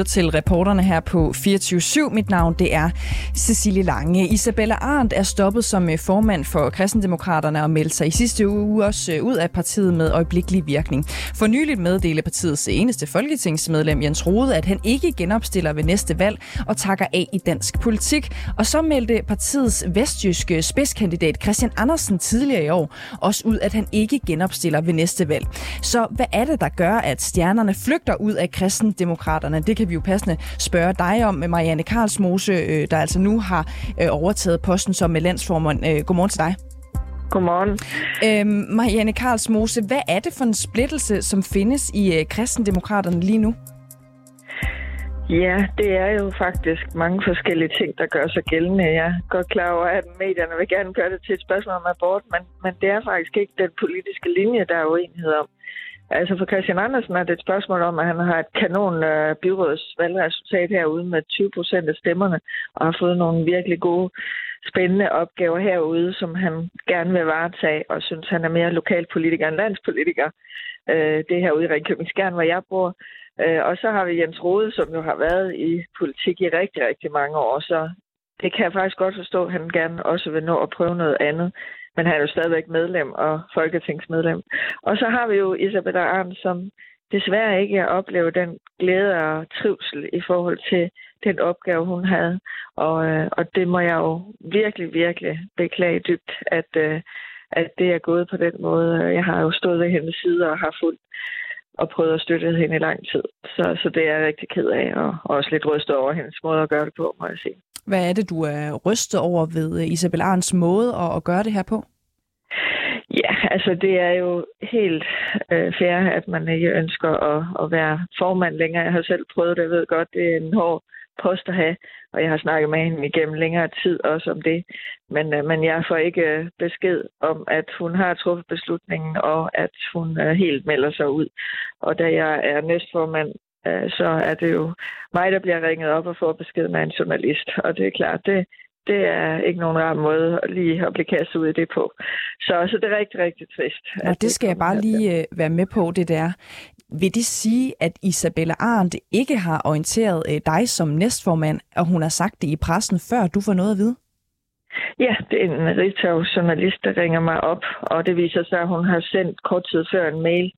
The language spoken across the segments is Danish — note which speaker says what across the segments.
Speaker 1: Lytter til reporterne her på 24-7. Mit navn det er Cecilie Lange. Isabella Arndt er stoppet som øh, formand for Kristendemokraterne og meldte sig i sidste uge også øh, ud af partiet med øjeblikkelig virkning. For nyligt meddelte partiets eneste folketingsmedlem Jens Rode, at han ikke genopstiller ved næste valg og takker af i dansk politik. Og så meldte partiets vestjyske spidskandidat Christian Andersen tidligere i år også ud, at han ikke genopstiller ved næste valg. Så hvad er det, der gør, at stjernerne flygter ud af kristendemokraterne? Det kan vi jo passende spørge dig om, med Marianne Karlsmose, øh, der altså nu har øh, overtaget posten som landsformand. Øh, godmorgen til dig.
Speaker 2: Godmorgen.
Speaker 1: Øhm, Marianne Karlsmose, hvad er det for en splittelse, som findes i kristendemokraterne lige nu?
Speaker 2: Ja, det er jo faktisk mange forskellige ting, der gør sig gældende. Jeg er godt klar over, at medierne vil gerne gøre det til et spørgsmål om abort, men, men det er faktisk ikke den politiske linje, der er uenighed om. Altså for Christian Andersen er det et spørgsmål om, at han har et kanon øh, byrådsvalgresultat herude med 20 procent af stemmerne, og har fået nogle virkelig gode, spændende opgaver herude, som han gerne vil varetage, og synes, han er mere lokalpolitiker end landspolitiker. Uh, det er herude i Ringkøbing Skjern, hvor jeg bor. Uh, og så har vi Jens Rode, som jo har været i politik i rigtig, rigtig mange år, så det kan jeg faktisk godt forstå, at han gerne også vil nå at prøve noget andet men han er jo stadigvæk medlem og folketingsmedlem. Og så har vi jo Isabella Arndt, som desværre ikke oplever den glæde og trivsel i forhold til den opgave, hun havde. Og, øh, og det må jeg jo virkelig, virkelig beklage dybt, at, øh, at det er gået på den måde. Jeg har jo stået ved hendes side og har fulgt og prøvet at støtte hende i lang tid. Så, så det er jeg rigtig ked af, og også lidt rystet over hendes måde at gøre det på, må jeg sige.
Speaker 1: Hvad er det, du er rystet over ved øh, Isabel Arns måde at, at gøre det her på?
Speaker 2: Ja, altså det er jo helt øh, fair, at man ikke ønsker at, at være formand længere. Jeg har selv prøvet det, jeg ved godt, det er en hård post at have, og jeg har snakket med hende igennem længere tid også om det. Men, øh, men jeg får ikke øh, besked om, at hun har truffet beslutningen, og at hun øh, helt melder sig ud. Og da jeg er næstformand, så er det jo mig, der bliver ringet op og får besked med en journalist. Og det er klart, det, det er ikke nogen rar måde lige at blive kastet ud i det på. Så, så det er rigtig, rigtig trist.
Speaker 1: Og det skal jeg bare lige øh, være med på, det der. Vil det sige, at Isabella Arndt ikke har orienteret øh, dig som næstformand, og hun har sagt det i pressen, før du får noget at vide?
Speaker 2: Ja, det er en Ritzau-journalist, der ringer mig op, og det viser sig, at hun har sendt kort tid før en mail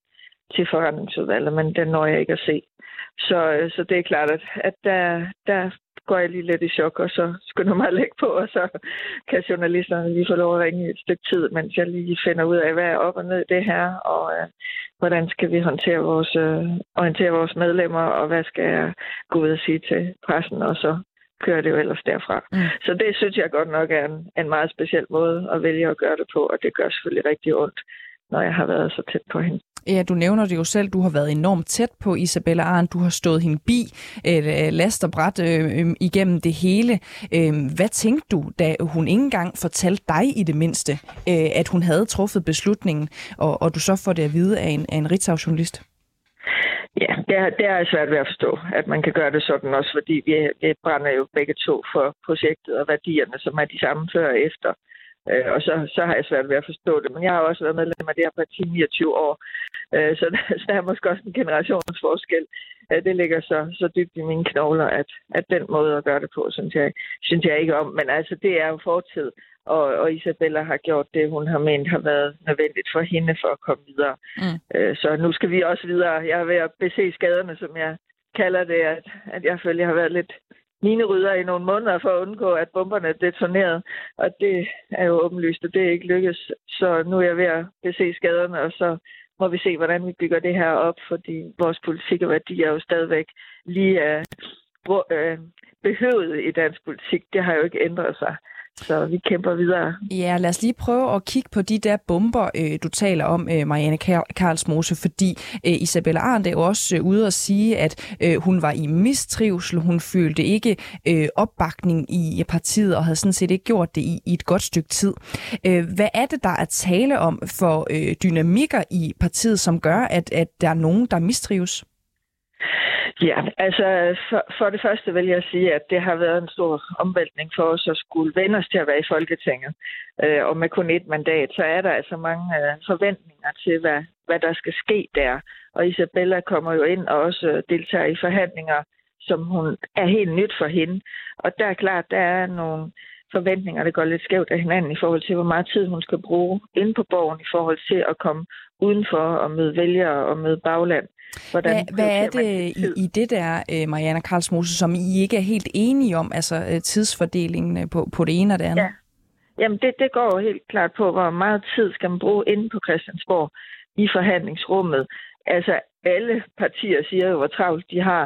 Speaker 2: til forretningsudvalget, men den når jeg ikke at se. Så, øh, så det er klart, at, at der, der går jeg lige lidt i chok, og så skynder mig at lægge på, og så kan journalisterne lige få lov at ringe et stykke tid, mens jeg lige finder ud af, hvad er op og ned det her, og uh, hvordan skal vi håndtere vores, uh, orientere vores medlemmer, og hvad skal jeg gå ud og sige til pressen, og så kører det jo ellers derfra. Mm. Så det synes jeg godt nok er en, en meget speciel måde at vælge at gøre det på, og det gør selvfølgelig rigtig ondt, når jeg har været så tæt på hende.
Speaker 1: Ja, du nævner det jo selv. Du har været enormt tæt på Isabella Arndt. Du har stået hende bi, øh, last og bræt øh, øh, igennem det hele. Øh, hvad tænkte du, da hun ikke engang fortalte dig i det mindste, øh, at hun havde truffet beslutningen, og, og du så får det at vide af en, af en Ritzau-journalist?
Speaker 2: Ja, det er, det er svært ved at forstå, at man kan gøre det sådan også, fordi vi, vi brænder jo begge to for projektet og værdierne, som er de samme før og efter. Øh, og så, så har jeg svært ved at forstå det. Men jeg har også været medlem af det her parti 29 år. Øh, så, så der er måske også en generationsforskel. Øh, det ligger så, så dybt i mine knogler, at, at den måde at gøre det på, synes jeg, synes jeg ikke om. Men altså, det er jo fortid. Og, og Isabella har gjort det, hun har ment har været nødvendigt for hende for at komme videre. Mm. Øh, så nu skal vi også videre. Jeg er ved at bese skaderne, som jeg kalder det, at, at jeg føler, jeg har været lidt mine rydder i nogle måneder for at undgå, at bomberne detonerede. Og det er jo åbenlyst, at det ikke lykkes. Så nu er jeg ved at bese skaderne, og så må vi se, hvordan vi bygger det her op, fordi vores politik og værdier er jo stadigvæk lige uh, behøvet i dansk politik. Det har jo ikke ændret sig. Så vi kæmper videre.
Speaker 1: Ja, lad os lige prøve at kigge på de der bomber, øh, du taler om, øh, Marianne Karlsmose, fordi øh, Isabella Arndt er jo også øh, ude at sige, at øh, hun var i mistrivsel, hun følte ikke øh, opbakning i partiet og havde sådan set ikke gjort det i, et godt stykke tid. hvad er det, der er tale om for dynamikker i partiet, som gør, at, at der er nogen, der mistrives?
Speaker 2: Ja, altså for, for det første vil jeg sige, at det har været en stor omvæltning for os at skulle vende os til at være i Folketinget. Øh, og med kun et mandat, så er der altså mange øh, forventninger til, hvad, hvad der skal ske der. Og Isabella kommer jo ind og også deltager i forhandlinger som hun er helt nyt for hende. Og der er klart, der er nogle der går lidt skævt af hinanden i forhold til, hvor meget tid hun skal bruge inde på borgen i forhold til at komme udenfor og møde vælgere og møde bagland.
Speaker 1: Hvordan hvad, hvad er det i, i det der, øh, Mariana Karlsmose, som I ikke er helt enige om, altså øh, tidsfordelingen øh, på, på det ene og det andet?
Speaker 2: Ja. Jamen, det, det går jo helt klart på, hvor meget tid skal man bruge inde på Christiansborg i forhandlingsrummet. Altså, alle partier siger jo, hvor travlt de har.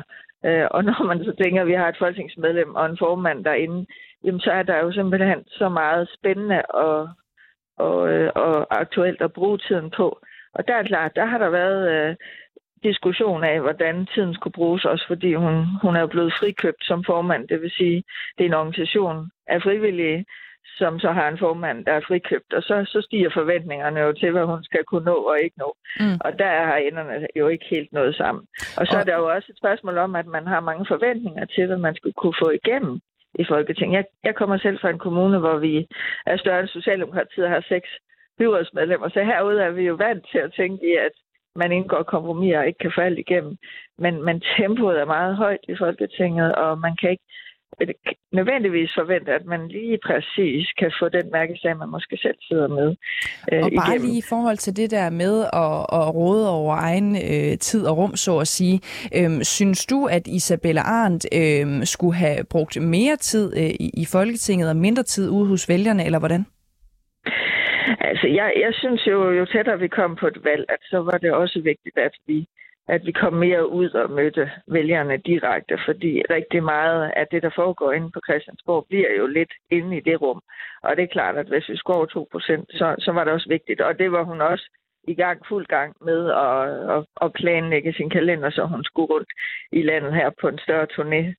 Speaker 2: Og når man så tænker, at vi har et folketingsmedlem og en formand derinde, jamen så er der jo simpelthen så meget spændende og, og, og aktuelt at bruge tiden på. Og der er klart, der har der været øh, diskussion af, hvordan tiden skulle bruges, også fordi hun, hun er blevet frikøbt som formand. Det vil sige, det er en organisation af frivillige, som så har en formand, der er frikøbt, og så, så stiger forventningerne jo til, hvad hun skal kunne nå og ikke nå. Mm. Og der har enderne jo ikke helt nået sammen. Og så og... er der jo også et spørgsmål om, at man har mange forventninger til, hvad man skulle kunne få igennem i Folketinget. Jeg, jeg kommer selv fra en kommune, hvor vi er større end Socialdemokratiet og har seks byrådsmedlemmer, så herude er vi jo vant til at tænke i, at man indgår kompromis og ikke kan få alt igennem. Men, men tempoet er meget højt i Folketinget, og man kan ikke nødvendigvis forvente, at man lige præcis kan få den mærkesag, man måske selv sidder med.
Speaker 1: Øh, og bare igennem. lige i forhold til det der med at, at råde over egen øh, tid og rum, så at sige. Øh, synes du, at Isabella Arndt øh, skulle have brugt mere tid øh, i, i Folketinget og mindre tid ude hos vælgerne, eller hvordan?
Speaker 2: Altså, jeg, jeg synes jo, jo tættere vi kom på et valg, at så var det også vigtigt, at vi at vi kom mere ud og mødte vælgerne direkte, fordi rigtig meget af det, der foregår inde på Christiansborg, bliver jo lidt inde i det rum. Og det er klart, at hvis vi skulle over 2 så, så var det også vigtigt. Og det var hun også i gang, fuld gang med at, at, at planlægge sin kalender, så hun skulle rundt i landet her på en større turné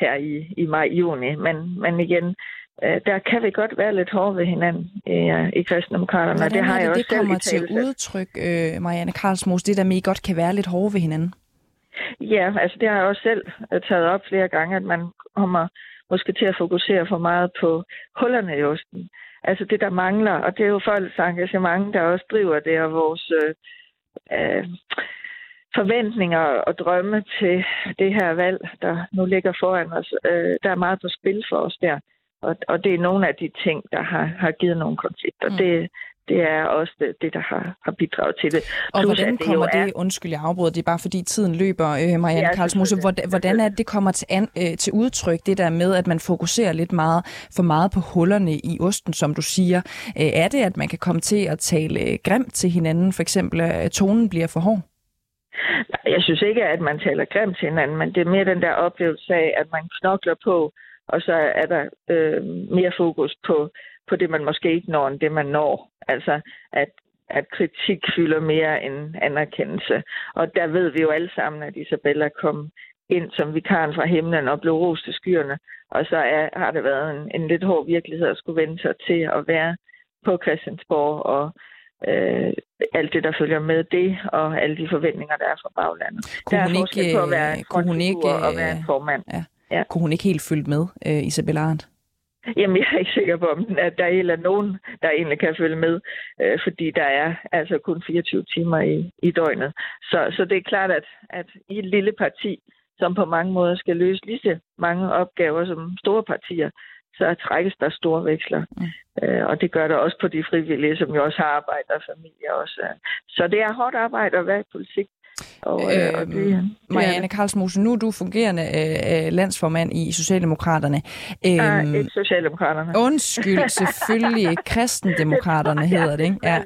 Speaker 2: her i, i maj-juni. Men, men igen, der kan vi godt være lidt hårde ved hinanden øh, i kristendemokraterne.
Speaker 1: Hvordan det har jeg det, også det kommer til udtryk, øh, Marianne Karlsmos, det der med, at I godt kan være lidt hårde ved hinanden?
Speaker 2: Ja, altså det har jeg også selv øh, taget op flere gange, at man kommer måske til at fokusere for meget på hullerne i osten. Altså det, der mangler, og det er jo folks engagement, der også driver det, og vores øh, øh, forventninger og drømme til det her valg, der nu ligger foran os. Øh, der er meget på spil for os der. Og, og det er nogle af de ting, der har, har givet nogle konflikter. Mm. Det, det er også det, det der har, har bidraget til det.
Speaker 1: Og Plus, hvordan det kommer det, er... undskyld jeg afbryder, det er bare fordi tiden løber, øh, Marianne ja, Karlsmose, hvordan, hvordan er det, det kommer til, an, øh, til udtryk, det der med, at man fokuserer lidt meget for meget på hullerne i osten, som du siger. Øh, er det, at man kan komme til at tale grimt til hinanden, for eksempel at tonen bliver for hård?
Speaker 2: Jeg synes ikke, at man taler grimt til hinanden, men det er mere den der oplevelse af, at man knokler på, og så er der øh, mere fokus på, på det, man måske ikke når, end det, man når. Altså, at, at kritik fylder mere end anerkendelse. Og der ved vi jo alle sammen, at Isabella kom ind som vikaren fra himlen og blev rost til skyerne. Og så er, har det været en, en lidt hård virkelighed at skulle vende sig til at være på Christiansborg og øh, alt det, der følger med det, og alle de forventninger, der er fra baglandet.
Speaker 1: Kunne der er ikke, på at være kunne hun ikke,
Speaker 2: og være en formand. Ja.
Speaker 1: Ja. Kunne hun ikke helt følge med, uh, Isabella Arndt?
Speaker 2: Jamen, jeg er ikke sikker på, at der er eller nogen, der egentlig kan følge med, øh, fordi der er altså kun 24 timer i, i døgnet. Så, så det er klart, at, at i et lille parti, som på mange måder skal løse lige så mange opgaver som store partier, så trækkes der store veksler. Mm. Øh, og det gør der også på de frivillige, som jo også har arbejde og familie også. Så det er hårdt arbejde at være i politik.
Speaker 1: Og, øh, og det, det Marianne Karlsmose, nu er du fungerende øh, øh landsformand i Socialdemokraterne.
Speaker 2: Øhm, ah, ikke Socialdemokraterne.
Speaker 1: Undskyld, selvfølgelig. Kristendemokraterne hedder det, ikke? Ja.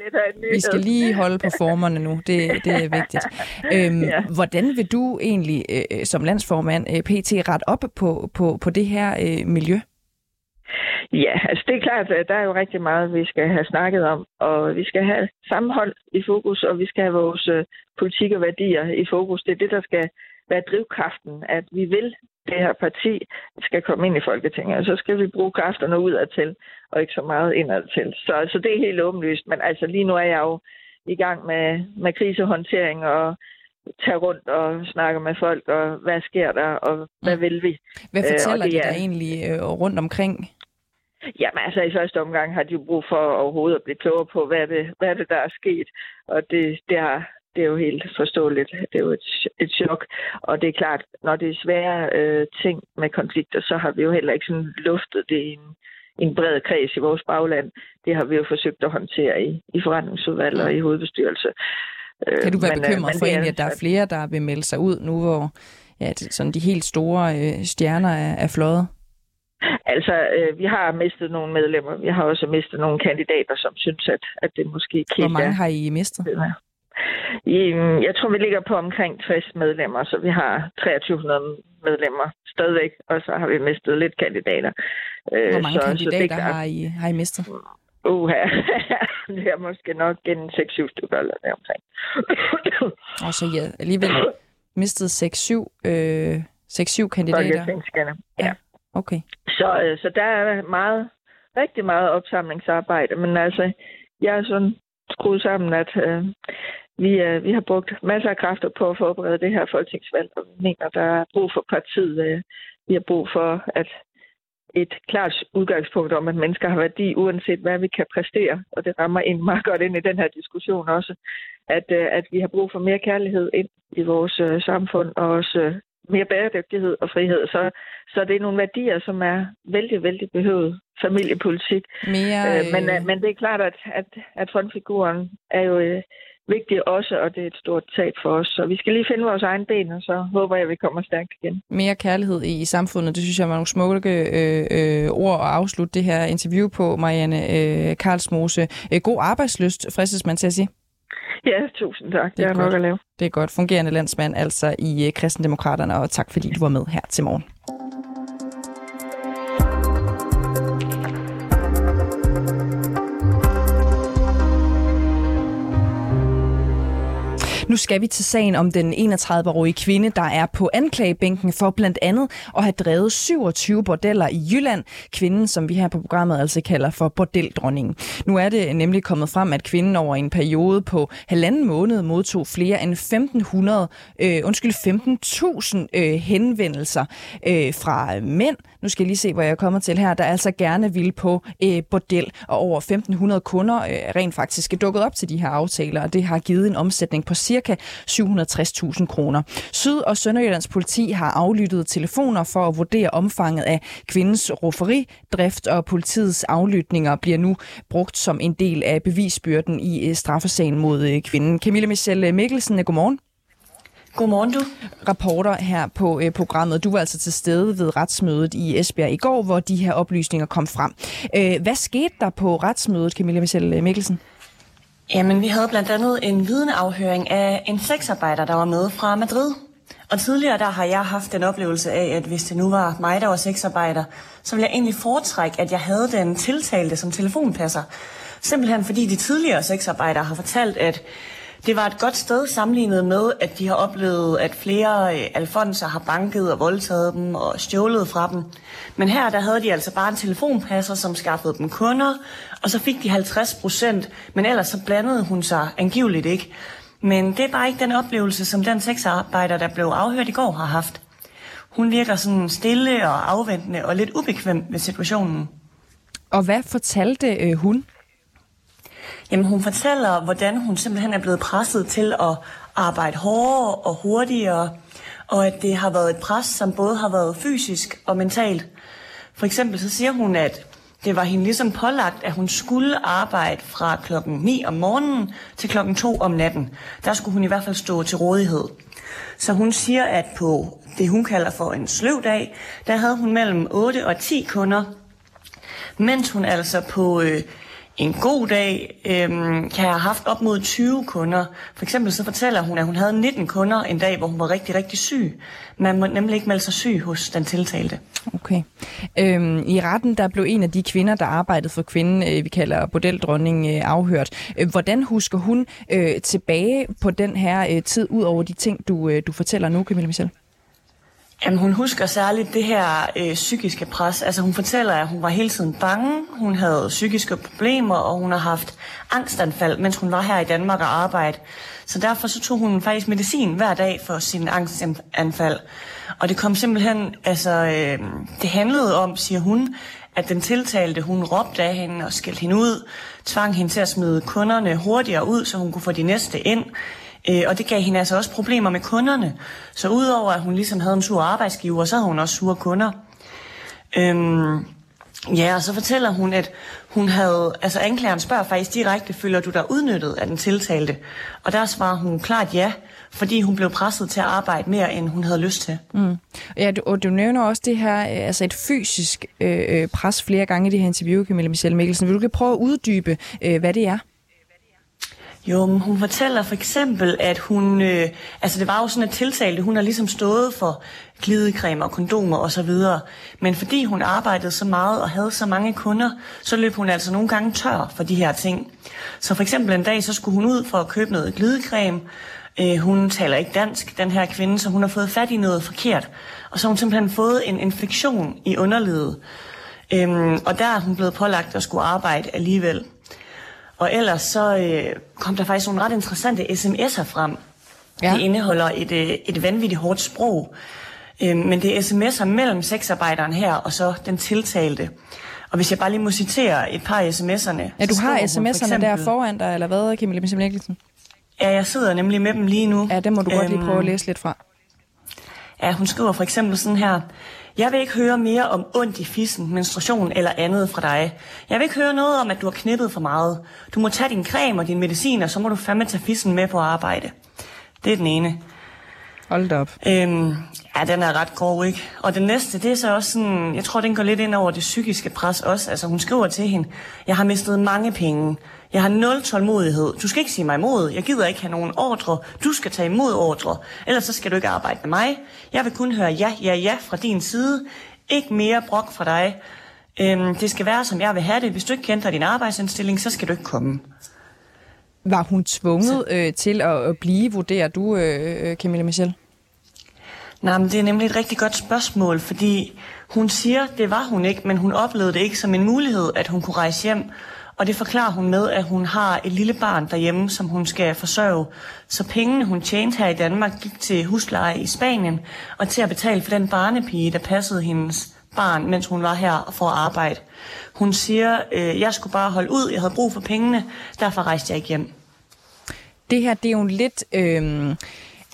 Speaker 1: Vi skal lige holde på formerne nu. Det, det er vigtigt. Øhm, ja. Hvordan vil du egentlig øh, som landsformand øh, PT ret op på, på, på det her øh, miljø?
Speaker 2: Ja, altså det er klart, at der er jo rigtig meget, vi skal have snakket om, og vi skal have sammenhold i fokus, og vi skal have vores øh, politik og værdier i fokus. Det er det, der skal være drivkraften, at vi vil det her parti skal komme ind i Folketinget, og så skal vi bruge kræfterne udad til, og ikke så meget indad til. Så altså, det er helt åbenlyst, men altså lige nu er jeg jo i gang med, med krisehåndtering og tage rundt og snakke med folk, og hvad sker der, og hvad mm. vil vi?
Speaker 1: Hvad fortæller øh, de der egentlig øh, rundt omkring?
Speaker 2: Jamen altså i første omgang har de jo brug for overhovedet at blive klogere på, hvad er det, hvad er det der er sket. Og det, det har det er jo helt forståeligt. Det er jo et, et chok. Og det er klart, når det er svære øh, ting med konflikter, så har vi jo heller ikke sådan luftet det i en, en bred kreds i vores bagland. Det har vi jo forsøgt at håndtere i, i forretningsudvalg og i hovedbestyrelse.
Speaker 1: Kan du være men, øh, bekymret men, for egentlig, at der er flere, der vil melde sig ud nu, hvor ja, sådan de helt store øh, stjerner er, er fløjet?
Speaker 2: Altså, øh, vi har mistet nogle medlemmer. Vi har også mistet nogle kandidater, som synes, at, at det måske ikke
Speaker 1: Hvor mange har I mistet?
Speaker 2: Jeg tror, vi ligger på omkring 60 medlemmer, så vi har 2300 medlemmer stadigvæk, og så har vi mistet lidt kandidater.
Speaker 1: Øh, Hvor mange så, kandidater så det, har, I, har I mistet?
Speaker 2: Uh, det er måske nok en 6-7 stykker eller deromkring.
Speaker 1: og så ja, alligevel mistet 6-7 øh, 6-7 kandidater?
Speaker 2: Ja.
Speaker 1: Okay.
Speaker 2: Så, øh, så der er meget, rigtig meget opsamlingsarbejde, men altså, jeg er sådan skruet sammen, at øh, vi, øh, vi har brugt masser af kræfter på at forberede det her folketingsvalg, og vi mener, der er brug for partiet. Øh, vi har brug for, at et klart udgangspunkt om, at mennesker har værdi, uanset hvad vi kan præstere. Og det rammer ind meget godt ind i den her diskussion også, at, øh, at vi har brug for mere kærlighed ind i vores øh, samfund, og også øh, mere bæredygtighed og frihed. Så, så det er nogle værdier, som er vældig, vældig behøvet familiepolitik.
Speaker 1: Mere, øh,
Speaker 2: men, men det er klart, at, at, at frontfiguren er jo øh, vigtig også, og det er et stort tab for os. Så vi skal lige finde vores egen ben, og så håber jeg, at vi kommer stærkt igen.
Speaker 1: Mere kærlighed i samfundet, det synes jeg var nogle smukke øh, øh, ord at afslutte det her interview på, Marianne øh, Karlsmose. Øh, god arbejdsløst, fristes man til at sige.
Speaker 2: Ja, tusind tak. Det er, det er nok at lave.
Speaker 1: Det er godt. Fungerende landsmand altså i øh, Kristendemokraterne, og tak fordi du var med her til morgen. Nu skal vi til sagen om den 31-årige kvinde, der er på anklagebænken for blandt andet at have drevet 27 bordeller i Jylland. Kvinden, som vi her på programmet altså kalder for bordeldronningen. Nu er det nemlig kommet frem, at kvinden over en periode på halvanden måned modtog flere end 1500, øh, undskyld 15.000 øh, henvendelser øh, fra mænd. Nu skal jeg lige se, hvor jeg kommer til her. Der altså gerne vil på øh, bordel, og over 1500 kunder øh, rent faktisk er dukket op til de her aftaler, og det har givet en omsætning på cirka ca. 760.000 kroner. Syd- og Sønderjyllands politi har aflyttet telefoner for at vurdere omfanget af kvindens rofferidrift, og politiets aflytninger bliver nu brugt som en del af bevisbyrden i øh, straffesagen mod øh, kvinden. Camilla Michelle Mikkelsen, godmorgen.
Speaker 3: Godmorgen du.
Speaker 1: Rapporter her på øh, programmet. Du var altså til stede ved retsmødet i Esbjerg i går, hvor de her oplysninger kom frem. Øh, hvad skete der på retsmødet, Camilla Michelle Mikkelsen?
Speaker 3: Jamen, vi havde blandt andet en vidneafhøring af en sexarbejder, der var med fra Madrid. Og tidligere der har jeg haft den oplevelse af, at hvis det nu var mig, der var sexarbejder, så ville jeg egentlig foretrække, at jeg havde den tiltalte som telefonpasser. Simpelthen fordi de tidligere sexarbejdere har fortalt, at det var et godt sted sammenlignet med, at de har oplevet, at flere øh, alfonser har banket og voldtaget dem og stjålet fra dem. Men her der havde de altså bare en telefonpasser, som skaffede dem kunder, og så fik de 50 procent, men ellers så blandede hun sig angiveligt ikke. Men det er bare ikke den oplevelse, som den sexarbejder, der blev afhørt i går, har haft. Hun virker sådan stille og afventende og lidt ubekvem ved situationen.
Speaker 1: Og hvad fortalte øh, hun?
Speaker 3: Jamen hun fortæller, hvordan hun simpelthen er blevet presset til at arbejde hårdere og hurtigere, og at det har været et pres, som både har været fysisk og mentalt. For eksempel så siger hun, at det var hende ligesom pålagt, at hun skulle arbejde fra klokken 9 om morgenen til klokken 2 om natten. Der skulle hun i hvert fald stå til rådighed. Så hun siger, at på det, hun kalder for en sløv dag, der havde hun mellem 8 og 10 kunder, mens hun altså på øh, en god dag øhm, kan jeg have haft op mod 20 kunder. For eksempel så fortæller hun, at hun havde 19 kunder en dag, hvor hun var rigtig, rigtig syg. Man må nemlig ikke melde sig syg hos den tiltalte.
Speaker 1: Okay. Øhm, I retten der blev en af de kvinder, der arbejdede for kvinden, øh, vi kalder bordeldronning, øh, afhørt. Øh, hvordan husker hun øh, tilbage på den her øh, tid, ud over de ting, du, øh, du fortæller nu, Camilla Michel?
Speaker 3: Jamen, hun husker særligt det her øh, psykiske pres. Altså, hun fortæller, at hun var hele tiden bange, hun havde psykiske problemer, og hun har haft angstanfald, mens hun var her i Danmark og arbejde. Så derfor så tog hun faktisk medicin hver dag for sin angstanfald. Og det kom simpelthen, altså, øh, det handlede om, siger hun, at den tiltalte, hun råbte af hende og skældte hende ud, tvang hende til at smide kunderne hurtigere ud, så hun kunne få de næste ind Øh, og det gav hende altså også problemer med kunderne. Så udover at hun ligesom havde en sur arbejdsgiver, så havde hun også sure kunder. Øhm, ja, og så fortæller hun, at hun havde, altså anklageren spørger faktisk direkte, føler du dig udnyttet af den tiltalte? Og der svarer hun klart ja, fordi hun blev presset til at arbejde mere, end hun havde lyst til.
Speaker 1: Mm. Ja, du, og du nævner også det her, øh, altså et fysisk øh, øh, pres flere gange i det her interview, Camilla Michelle Mikkelsen. Vil du prøve at uddybe, øh, hvad det er?
Speaker 3: Jo, men hun fortæller for eksempel, at hun, øh, altså det var jo sådan et tiltalte, hun har ligesom stået for glidecreme og kondomer og så videre. Men fordi hun arbejdede så meget og havde så mange kunder, så løb hun altså nogle gange tør for de her ting. Så for eksempel en dag, så skulle hun ud for at købe noget glidecreme. Øh, hun taler ikke dansk, den her kvinde, så hun har fået fat i noget forkert. Og så har hun simpelthen fået en infektion i underlivet. Øhm, og der er hun blevet pålagt at skulle arbejde alligevel. Og ellers så øh, kom der faktisk nogle ret interessante sms'er frem. Ja. Det indeholder et, øh, et vanvittigt hårdt sprog. Øh, men det er sms'er mellem sexarbejderen her og så den tiltalte. Og hvis jeg bare lige må citere et par sms'erne.
Speaker 1: Ja, du har sms'erne for eksempel, der foran dig, eller hvad, Camilla Mikkelsen?
Speaker 3: Ja, jeg sidder nemlig med dem lige nu.
Speaker 1: Ja, det må du godt lige prøve at øhm, læse lidt fra.
Speaker 3: Ja, hun skriver for eksempel sådan her. Jeg vil ikke høre mere om ondt i fissen, menstruation eller andet fra dig. Jeg vil ikke høre noget om, at du har knippet for meget. Du må tage din creme og din medicin, og så må du fandme tage fissen med på arbejde. Det er den ene.
Speaker 1: Hold da op.
Speaker 3: Øhm, ja, den er ret grov, ikke? Og den næste, det er så også sådan, jeg tror, den går lidt ind over det psykiske pres også. Altså, hun skriver til hende, jeg har mistet mange penge. Jeg har nul tålmodighed. Du skal ikke sige mig imod. Jeg gider ikke have nogen ordre. Du skal tage imod ordre. Ellers så skal du ikke arbejde med mig. Jeg vil kun høre ja, ja, ja fra din side. Ikke mere brok fra dig. Øhm, det skal være, som jeg vil have det. Hvis du ikke kender din arbejdsindstilling, så skal du ikke komme.
Speaker 1: Var hun tvunget øh, til at, at blive, vurderer du, øh, øh, Camilla Michel?
Speaker 3: Nej, men det er nemlig et rigtig godt spørgsmål, fordi hun siger, det var hun ikke, men hun oplevede det ikke som en mulighed, at hun kunne rejse hjem. Og det forklarer hun med, at hun har et lille barn derhjemme, som hun skal forsørge. Så pengene, hun tjente her i Danmark, gik til husleje i Spanien, og til at betale for den barnepige, der passede hendes barn, mens hun var her for at arbejde. Hun siger, øh, jeg skulle bare holde ud, jeg havde brug for pengene, derfor rejste jeg ikke hjem.
Speaker 1: Det her, det er jo lidt... Øh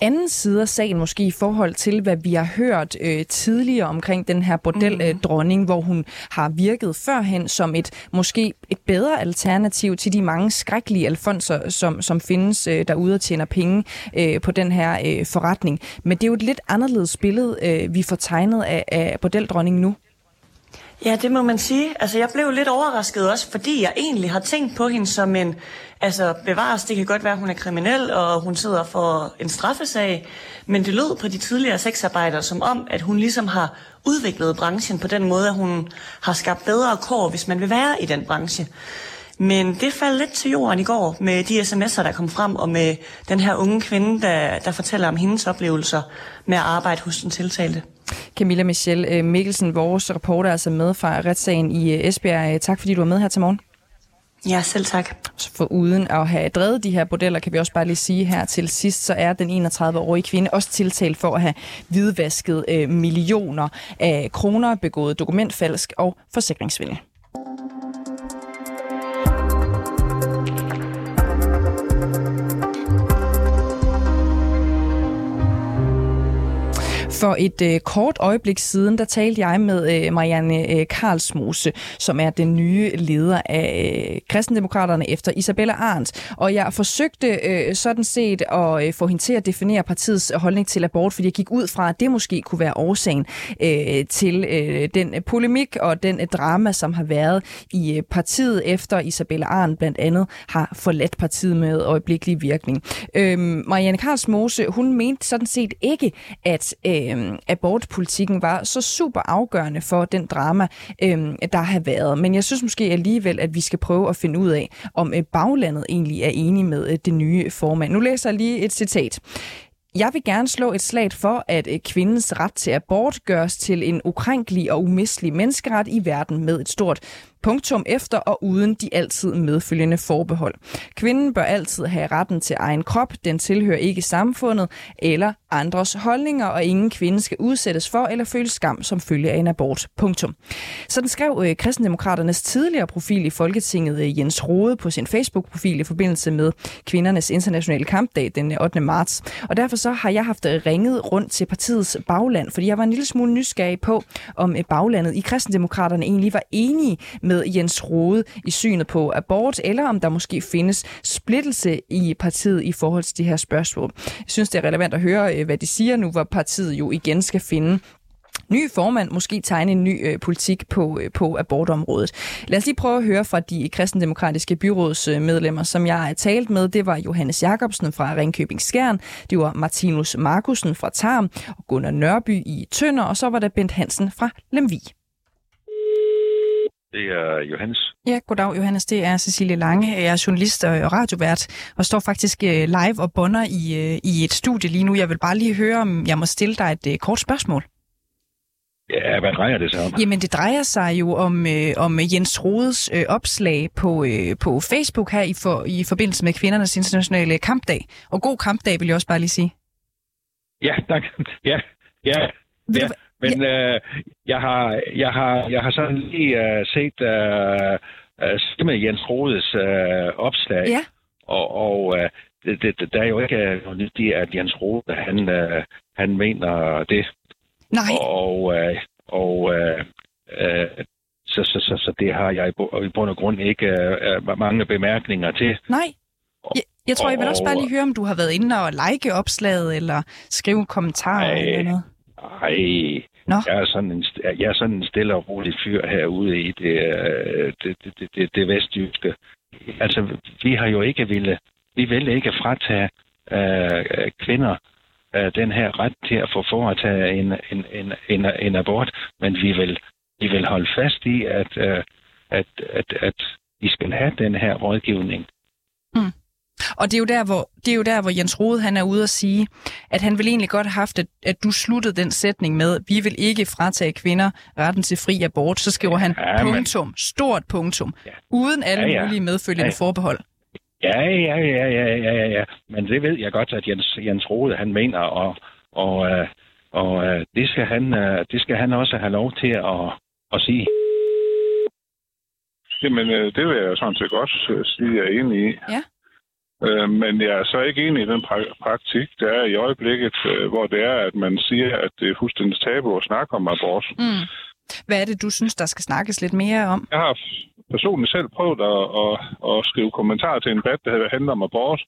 Speaker 1: anden side af sagen måske i forhold til, hvad vi har hørt øh, tidligere omkring den her bordeldronning, mm. hvor hun har virket førhen som et måske et bedre alternativ til de mange skrækkelige alfonser, som, som findes øh, derude og tjener penge øh, på den her øh, forretning. Men det er jo et lidt anderledes billede, øh, vi får tegnet af, af bordeldronningen nu.
Speaker 3: Ja, det må man sige. Altså, jeg blev lidt overrasket også, fordi jeg egentlig har tænkt på hende som en, altså bevares, det kan godt være, at hun er kriminel, og hun sidder for en straffesag, men det lød på de tidligere sexarbejdere som om, at hun ligesom har udviklet branchen på den måde, at hun har skabt bedre kår, hvis man vil være i den branche. Men det faldt lidt til jorden i går med de sms'er, der kom frem, og med den her unge kvinde, der, der fortæller om hendes oplevelser med at arbejde hos den tiltalte.
Speaker 1: Camilla Michelle øh, Mikkelsen, vores reporter, er altså med fra retssagen i øh, Esbjerg. Øh, tak fordi du var med her til morgen.
Speaker 3: Ja, selv tak.
Speaker 1: For uden at have drevet de her bordeller, kan vi også bare lige sige her til sidst, så er den 31-årige kvinde også tiltalt for at have hvidvasket millioner af kroner, begået dokumentfalsk og forsikringsvindel. For et øh, kort øjeblik siden, der talte jeg med øh, Marianne øh, Karlsmose, som er den nye leder af øh, kristendemokraterne efter Isabella Arndt. Og jeg forsøgte øh, sådan set at øh, få hende til at definere partiets holdning til abort, fordi jeg gik ud fra, at det måske kunne være årsagen øh, til øh, den polemik og den øh, drama, som har været i øh, partiet efter Isabella Arndt blandt andet har forladt partiet med øjeblikkelig virkning. Øh, Marianne Karlsmose, hun mente sådan set ikke, at øh, øh, abortpolitikken var så super afgørende for den drama, øh, der har været. Men jeg synes måske alligevel, at vi skal prøve at finde ud af, om øh, baglandet egentlig er enige med øh, det nye formand. Nu læser jeg lige et citat. Jeg vil gerne slå et slag for, at øh, kvindens ret til abort gøres til en ukrænkelig og umistelig menneskeret i verden med et stort Punktum efter og uden de altid medfølgende forbehold. Kvinden bør altid have retten til egen krop. Den tilhører ikke samfundet eller andres holdninger, og ingen kvinde skal udsættes for eller føle skam som følge af en abort. Punktum. Sådan skrev øh, Kristendemokraternes tidligere profil i Folketinget, øh, Jens Rode, på sin Facebook-profil i forbindelse med kvindernes internationale kampdag den øh, 8. marts. Og derfor så har jeg haft øh, ringet rundt til partiets bagland, fordi jeg var en lille smule nysgerrig på, om øh, baglandet i Kristendemokraterne egentlig var enige med Jens Rode i synet på abort, eller om der måske findes splittelse i partiet i forhold til de her spørgsmål. Jeg synes, det er relevant at høre, øh, hvad de siger nu, hvor partiet jo igen skal finde ny formand måske tegne en ny øh, politik på, øh, på abortområdet. Lad os lige prøve at høre fra de kristendemokratiske byrådsmedlemmer, som jeg har talt med. Det var Johannes Jacobsen fra Ringkøbing Skjern, det var Martinus Markusen fra Tarm, og Gunnar Nørby i Tønder, og så var der Bent Hansen fra Lemvig.
Speaker 4: Det er Johannes.
Speaker 1: Ja, goddag Johannes. Det er Cecilie Lange. Jeg er journalist og radiovært og står faktisk øh, live og bonder i, øh, i et studie lige nu. Jeg vil bare lige høre, om jeg må stille dig et øh, kort spørgsmål.
Speaker 4: Ja, hvad drejer det sig om?
Speaker 1: Jamen, det drejer sig jo om, øh, om Jens Rodes øh, opslag på, øh, på Facebook her i, for, i forbindelse med kvindernes internationale kampdag. Og god kampdag, vil jeg også bare lige sige.
Speaker 4: Ja, tak. Ja, ja,
Speaker 1: Vil
Speaker 4: ja.
Speaker 1: du-
Speaker 4: Men øh, jeg, har, jeg, har, jeg har sådan lige øh, set øh, øh, simpelthen Jens Rodes øh, opslag.
Speaker 1: Ja.
Speaker 4: Og, og øh, det, det, der er jo ikke øh, noget nyt i, at Jens Rode, han, øh, han mener det.
Speaker 1: Nej,
Speaker 4: Og, øh, og øh, øh, så, så, så, så det har jeg i bu- i bund og grund ikke øh, øh, mange bemærkninger til.
Speaker 1: nej. Jeg, jeg tror, jeg vil også bare lige høre, om du har været inde og like opslaget, eller skrive en kommentar
Speaker 4: Ej.
Speaker 1: eller noget.
Speaker 4: Ej,
Speaker 1: Nå.
Speaker 4: jeg er, sådan en, jeg er sådan en stille og rolig fyr herude i det, øh, det, det, det, det, det vestjyske. Altså, vi har jo ikke ville, vi vil ikke fratage øh, kvinder øh, den her ret til at få foretaget en, en, en, en, en abort, men vi vil, vi vil holde fast i, at, øh, at, at, at de skal have den her rådgivning.
Speaker 1: Og det er, jo der, hvor, det er jo der, hvor Jens Rode han er ude at sige, at han vil egentlig godt have haft, at, at du sluttede den sætning med, vi vil ikke fratage kvinder retten til fri abort. Så skriver han
Speaker 4: Ja, men-
Speaker 1: punktum, stort punktum,
Speaker 4: Ja.
Speaker 1: uden alle
Speaker 4: Ja, ja.
Speaker 1: mulige medfølgende
Speaker 4: Ja.
Speaker 1: forbehold.
Speaker 4: Ja, ja, ja, ja, ja, ja, ja. Men det ved jeg godt, at Jens, Jens Rode, han mener, og, og, øh, og øh, det, skal han, øh, det skal han også have lov til at, at sige.
Speaker 5: Jamen, øh, det vil jeg sådan set godt øh, sige, jeg er enig i.
Speaker 1: Ja.
Speaker 5: Øh, men jeg er så ikke enig i den pra- praktik, der er i øjeblikket, øh, hvor det er, at man siger, at det er fuldstændig tabu at snakke om abort.
Speaker 1: Mm. Hvad er det, du synes, der skal snakkes lidt mere om?
Speaker 5: Jeg har personligt selv prøvet at, at, at skrive kommentarer til en debat, der handler om abort.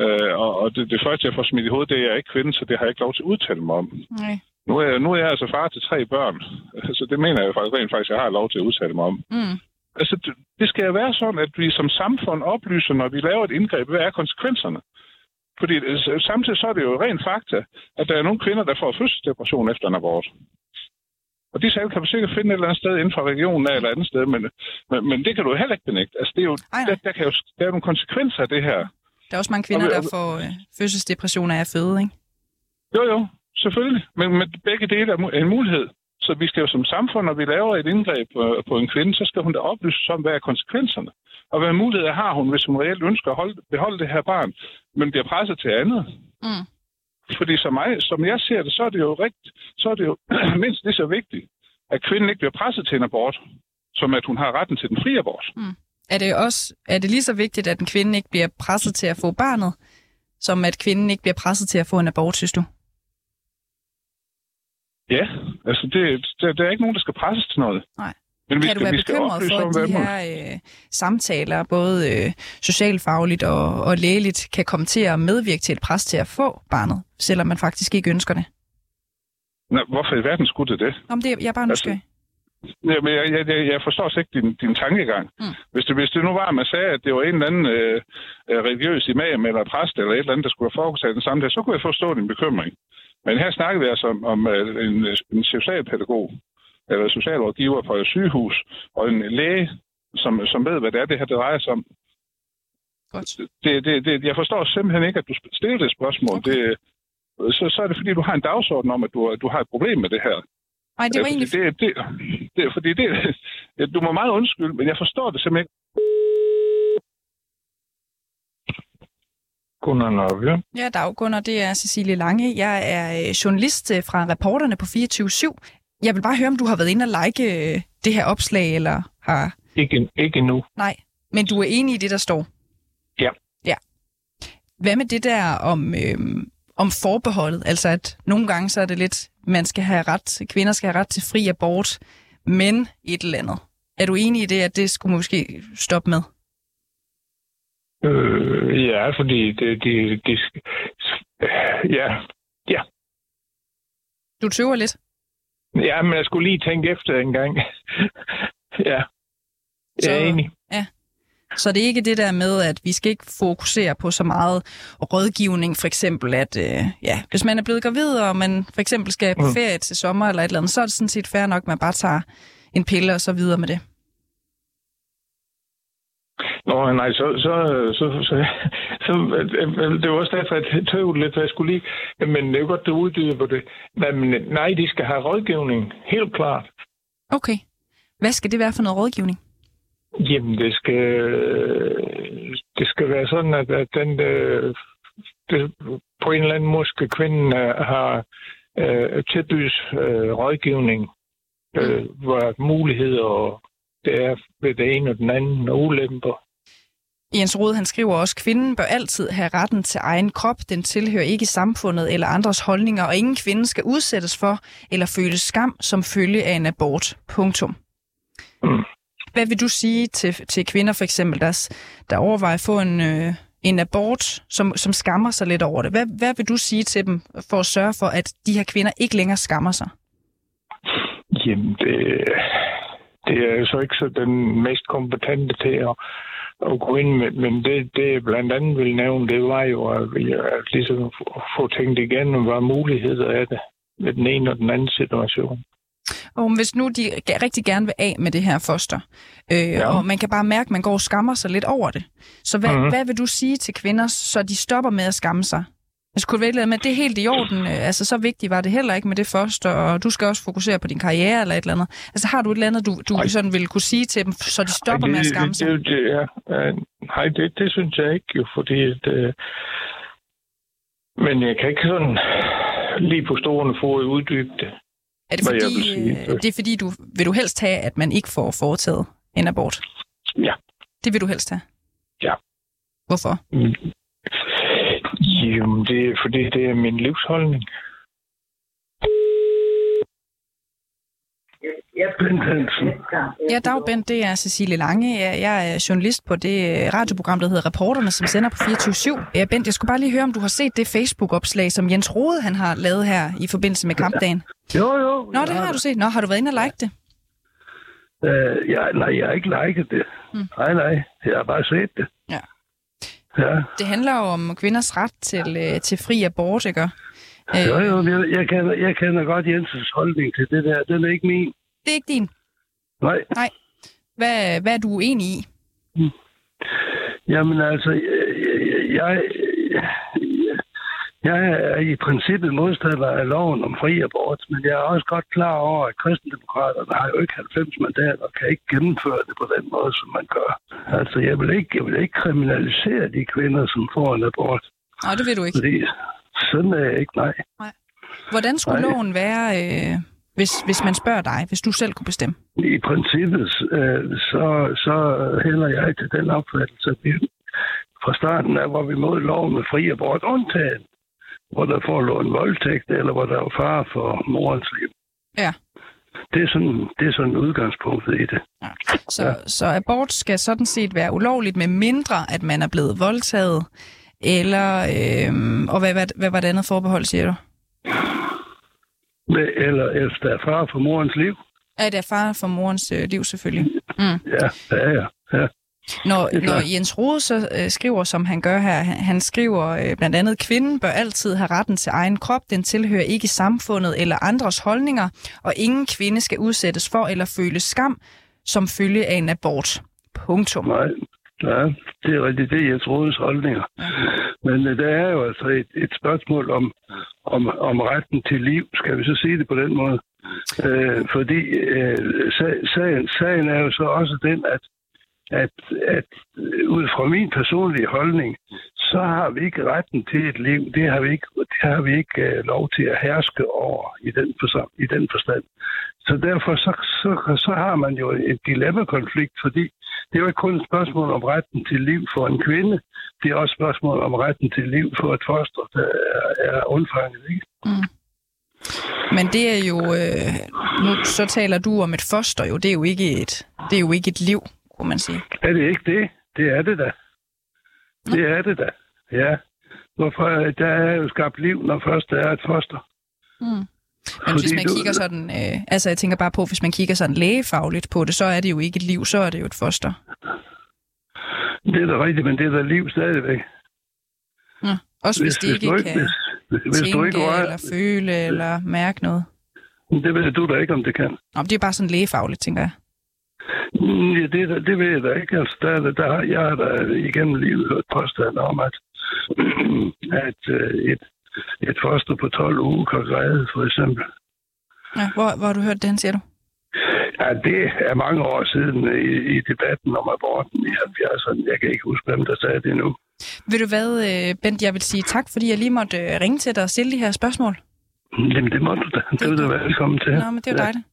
Speaker 5: Øh, og og det, det første, jeg får smidt i hovedet, det er, at jeg er ikke kvinde, så det har jeg ikke lov til at udtale mig om.
Speaker 1: Nej.
Speaker 5: Nu er, jeg, nu er jeg altså far til tre børn, så det mener jeg faktisk rent faktisk, jeg har lov til at udtale mig om.
Speaker 1: Mm.
Speaker 5: Altså, det, skal jo være sådan, at vi som samfund oplyser, når vi laver et indgreb, hvad er konsekvenserne? Fordi s- samtidig så er det jo rent fakta, at der er nogle kvinder, der får fødselsdepression efter en abort. Og de tal kan du sikkert finde et eller andet sted inden for regionen af eller andet sted, men, men, men det kan du heller ikke benægte. Altså, det er jo,
Speaker 1: Ej,
Speaker 5: der, der, kan jo, der er jo nogle konsekvenser af det her.
Speaker 1: Der er også mange kvinder,
Speaker 5: Og-
Speaker 1: der får øh, fødselsdepressioner af føde, ikke?
Speaker 5: Jo, jo, selvfølgelig. Men, men begge dele er en mulighed. Så vi skal jo som samfund, når vi laver et indgreb på, på en kvinde, så skal hun da oplyses om, hvad er konsekvenserne. Og hvad muligheder har hun, hvis hun reelt ønsker at holde, beholde det her barn, men bliver presset til andet.
Speaker 1: Mm.
Speaker 5: Fordi som, mig, som jeg ser det, så er det jo rigtigt, så er det jo mindst lige så vigtigt, at kvinden ikke bliver presset til en abort, som at hun har retten til den frie abort.
Speaker 1: Er det også er det lige så vigtigt, at en kvinde ikke bliver presset til at få barnet, som at kvinden ikke bliver presset til at få en abort, synes du?
Speaker 5: Ja, altså det, der, der er ikke nogen, der skal presses til noget.
Speaker 1: Nej.
Speaker 5: Men vi
Speaker 1: kan
Speaker 5: skal,
Speaker 1: du være
Speaker 5: vi
Speaker 1: bekymret for, at de her øh, samtaler, både øh, socialfagligt og, og lægeligt, kan komme til at medvirke til et pres til at få barnet, selvom man faktisk ikke ønsker det?
Speaker 5: Nå, hvorfor i verden skulle det det?
Speaker 1: Om det jeg er bare
Speaker 5: Altså,
Speaker 1: nysgerrig.
Speaker 5: Jamen, jeg, jeg, jeg, forstår slet ikke din, din tankegang.
Speaker 1: Mm.
Speaker 5: Hvis, det, hvis det nu var, at man sagde, at det var en eller anden øh, øh, religiøs imam eller præst eller et eller andet, der skulle have fokuseret den samme så kunne jeg forstå din bekymring. Men her snakker vi altså om, om øh, en, en socialpædagog eller socialrådgiver på et sygehus og en læge, som, som ved, hvad det er, det her det drejer sig om.
Speaker 1: Godt.
Speaker 5: Det, det, det, jeg forstår simpelthen ikke, at du stiller det spørgsmål.
Speaker 1: Okay.
Speaker 5: Det, så, så er det, fordi du har en dagsorden om, at du, du har et problem med det her.
Speaker 1: Nej, det var egentlig...
Speaker 5: Det, det, det, fordi det,
Speaker 6: du må meget undskylde, men jeg forstår det simpelthen ikke. Gunnar Nørby.
Speaker 1: Ja, dag Gunnar, det er Cecilie Lange. Jeg er øh, journalist øh, fra reporterne på 24-7. Jeg vil bare høre, om du har været inde og like øh, det her opslag, eller har...
Speaker 6: Ikke, ikke nu.
Speaker 1: Nej, men du er enig i det, der står?
Speaker 6: Ja.
Speaker 1: Ja. Hvad med det der om, øh, om forbeholdet? Altså, at nogle gange så er det lidt, man skal have ret, kvinder skal have ret til fri abort, men et eller andet. Er du enig i det, at det skulle måske stoppe med?
Speaker 6: Øh, ja, fordi det, de, de, ja, ja.
Speaker 1: Du tøver lidt?
Speaker 6: Ja, men jeg skulle lige tænke efter en gang. ja, jeg er enig.
Speaker 1: Ja. Så det er ikke det der med, at vi skal ikke fokusere på så meget rådgivning, for eksempel, at øh, ja, hvis man er blevet gravid, og man for eksempel skal på ferie til sommer eller et eller andet, så er det sådan set fair nok, at man bare tager en pille og så videre med det.
Speaker 6: Nå, nej, så, så, så, så, så det var også derfor, at jeg tøvede lidt, jeg skulle lige, men det er jo godt, du uddyber på det. Men nej, de skal have rådgivning, helt klart.
Speaker 1: Okay. Hvad skal det være for noget rådgivning?
Speaker 6: Jamen, det skal, det skal være sådan, at, at den, det, på en eller anden måde skal kvinden have uh, tilbydes uh, rådgivning, uh, hvor muligheder og det er ved det ene og den anden og ulemper.
Speaker 1: Jens Rode, han skriver også, kvinden bør altid have retten til egen krop. Den tilhører ikke samfundet eller andres holdninger, og ingen kvinde skal udsættes for eller føle skam som følge af en abort. Punktum.
Speaker 6: Mm.
Speaker 1: Hvad vil du sige til, til kvinder for eksempel, der, der overvejer at få en, øh, en abort, som, som skammer sig lidt over det? Hvad, hvad vil du sige til dem for at sørge for, at de her kvinder ikke længere skammer sig?
Speaker 6: Jamen, det, det er så ikke så den mest kompetente til at, at gå ind med, men det, det blandt andet vil nævne, det var jo at, at ligesom få tænkt igen, hvad muligheder er det med den ene og den anden situation.
Speaker 1: Og hvis nu de rigtig gerne vil af med det her foster, øh, ja. og man kan bare mærke, at man går og skammer sig lidt over det. Så hvad, mm-hmm. hvad vil du sige til kvinder, så de stopper med at skamme sig? Altså kunne det være med, at det er helt i orden. Altså så vigtigt var det heller ikke med det foster, og du skal også fokusere på din karriere eller et eller andet. Altså har du et eller andet, du, du sådan vil kunne sige til dem, så de stopper Ej, det, med at skamme sig?
Speaker 6: Det, det, ja. Nej, det, det synes jeg ikke jo, fordi det, men jeg kan ikke sådan lige på stående fod uddybe det.
Speaker 1: Er det fordi, det er fordi du, vil du helst have, at man ikke får foretaget en abort?
Speaker 6: Ja.
Speaker 1: Det vil du helst have?
Speaker 6: Ja.
Speaker 1: Hvorfor?
Speaker 6: Jamen, det er fordi, det er min livsholdning. Bent Hansen.
Speaker 1: Ja, dag Bent, det er Cecilie Lange. Jeg er journalist på det radioprogram, der hedder Reporterne, som sender på 24-7. Ja, Bent, jeg skulle bare lige høre, om du har set det Facebook-opslag, som Jens Rode han har lavet her i forbindelse med kampdagen.
Speaker 7: Jo, jo.
Speaker 1: Nå, det har du set. Nå, har du været inde og like det?
Speaker 7: Uh, ja, nej, jeg har ikke liket det. Mm. Nej, nej, jeg har bare set det.
Speaker 1: Ja. Det handler jo om kvinders ret til, øh, til fri abort, ikke?
Speaker 7: Øh, jo, jo, jeg, jeg, kender, jeg kender godt Jensens holdning til det der. Den er ikke min.
Speaker 1: Det er ikke din?
Speaker 7: Nej.
Speaker 1: Nej. Hvad, hvad er du enig i?
Speaker 7: Jamen altså, jeg, jeg, jeg er i princippet modstander af loven om fri abort, men jeg er også godt klar over, at kristendemokraterne har jo ikke 90 mandater og kan ikke gennemføre det på den måde, som man gør. Altså, jeg vil ikke, jeg vil ikke kriminalisere de kvinder, som får en abort.
Speaker 1: Nej, det vil du ikke.
Speaker 7: Fordi sådan er jeg ikke, nej.
Speaker 1: nej. Hvordan skulle nej. loven være, øh, hvis, hvis man spørger dig, hvis du selv kunne bestemme?
Speaker 7: I princippet, øh, så, så hælder jeg til den opfattelse, at vi fra starten af var vi mod loven med fri abort undtagen hvor der får en voldtægt, eller hvor der er far for morens liv.
Speaker 1: Ja.
Speaker 7: Det er sådan, det er sådan udgangspunktet i det.
Speaker 1: Ja. Så, ja. så abort skal sådan set være ulovligt, med mindre at man er blevet voldtaget, eller, øh, og hvad, hvad, hvad var det andet forbehold, siger du?
Speaker 7: Med, eller efter er far for morens liv.
Speaker 1: Ja, det er far for morens øh, liv, selvfølgelig.
Speaker 7: Mm. Ja, ja, ja. ja.
Speaker 1: Når, når Jens Rode så øh, skriver, som han gør her, han, han skriver øh, blandt andet, kvinden bør altid have retten til egen krop, den tilhører ikke samfundet eller andres holdninger, og ingen kvinde skal udsættes for eller føle skam som følge af en abort. Punktum.
Speaker 7: Nej, ja, det er rigtigt, det er Jens Rodes holdninger. Men øh, der er jo altså et, et spørgsmål om, om, om retten til liv, skal vi så sige det på den måde. Øh, fordi øh, sagen, sagen er jo så også den, at at, at øh, ud fra min personlige holdning, så har vi ikke retten til et liv. Det har vi ikke, det har vi ikke uh, lov til at herske over i den, forstand, i den forstand. Så derfor så, så, så har man jo et dilemma-konflikt, fordi det er jo ikke kun et spørgsmål om retten til liv for en kvinde, det er også et spørgsmål om retten til liv for et foster, der er, er undfanget. Ikke? Mm.
Speaker 1: Men det er jo, øh, nu så taler du om et foster jo, det er jo ikke et, det er jo ikke et liv kunne man sige.
Speaker 7: Er det ikke det? Det er det da. Det er det da, ja. Hvorfor? Der er jo skabt liv, når først der er et foster.
Speaker 1: Mm. Men Fordi hvis man kigger sådan, øh, altså jeg tænker bare på, hvis man kigger sådan lægefagligt på det, så er det jo ikke et liv, så er det jo et foster.
Speaker 7: Det er da rigtigt, men det er da liv stadigvæk.
Speaker 1: Ja. Også hvis, hvis det ikke hvis kan hvis, hvis tænke, du ikke var... eller føle, eller mærke noget.
Speaker 7: Det ved du da ikke, om det kan.
Speaker 1: Nå, det er bare sådan lægefagligt, tænker jeg.
Speaker 7: Ja, det, det ved jeg da ikke. Altså, der, der, jeg har da igennem livet hørt påstand om, at, at øh, et, et foster på 12 uger kan græde, for eksempel.
Speaker 1: Ja, hvor, hvor har du hørt den, siger du?
Speaker 7: Ja, det er mange år siden i, i debatten om aborten i 70'erne. Jeg kan ikke huske, hvem der sagde det nu.
Speaker 1: Ved du hvad, øh, Bent, jeg vil sige tak, fordi jeg lige måtte øh, ringe til dig og stille de her spørgsmål.
Speaker 7: Jamen, det må du da. Det, det vil du være velkommen til.
Speaker 1: Nå, men det er jo ja. dejligt.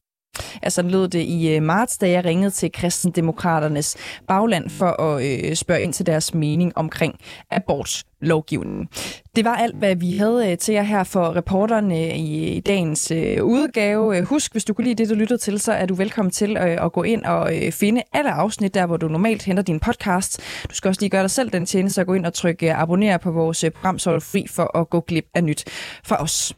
Speaker 1: Ja, sådan lød det i øh, marts, da jeg ringede til Kristendemokraternes bagland for at øh, spørge ind til deres mening omkring abortlovgivningen. Det var alt, hvad vi havde øh, til jer her for reporterne øh, i dagens øh, udgave. Øh, husk, hvis du kunne lide det, du lyttede til, så er du velkommen til at gå ind og finde alle afsnit, der hvor du normalt henter din podcast. Du skal også lige gøre dig selv den tjeneste at gå ind og trykke abonner på vores program, så er du fri for at gå glip af nyt fra os.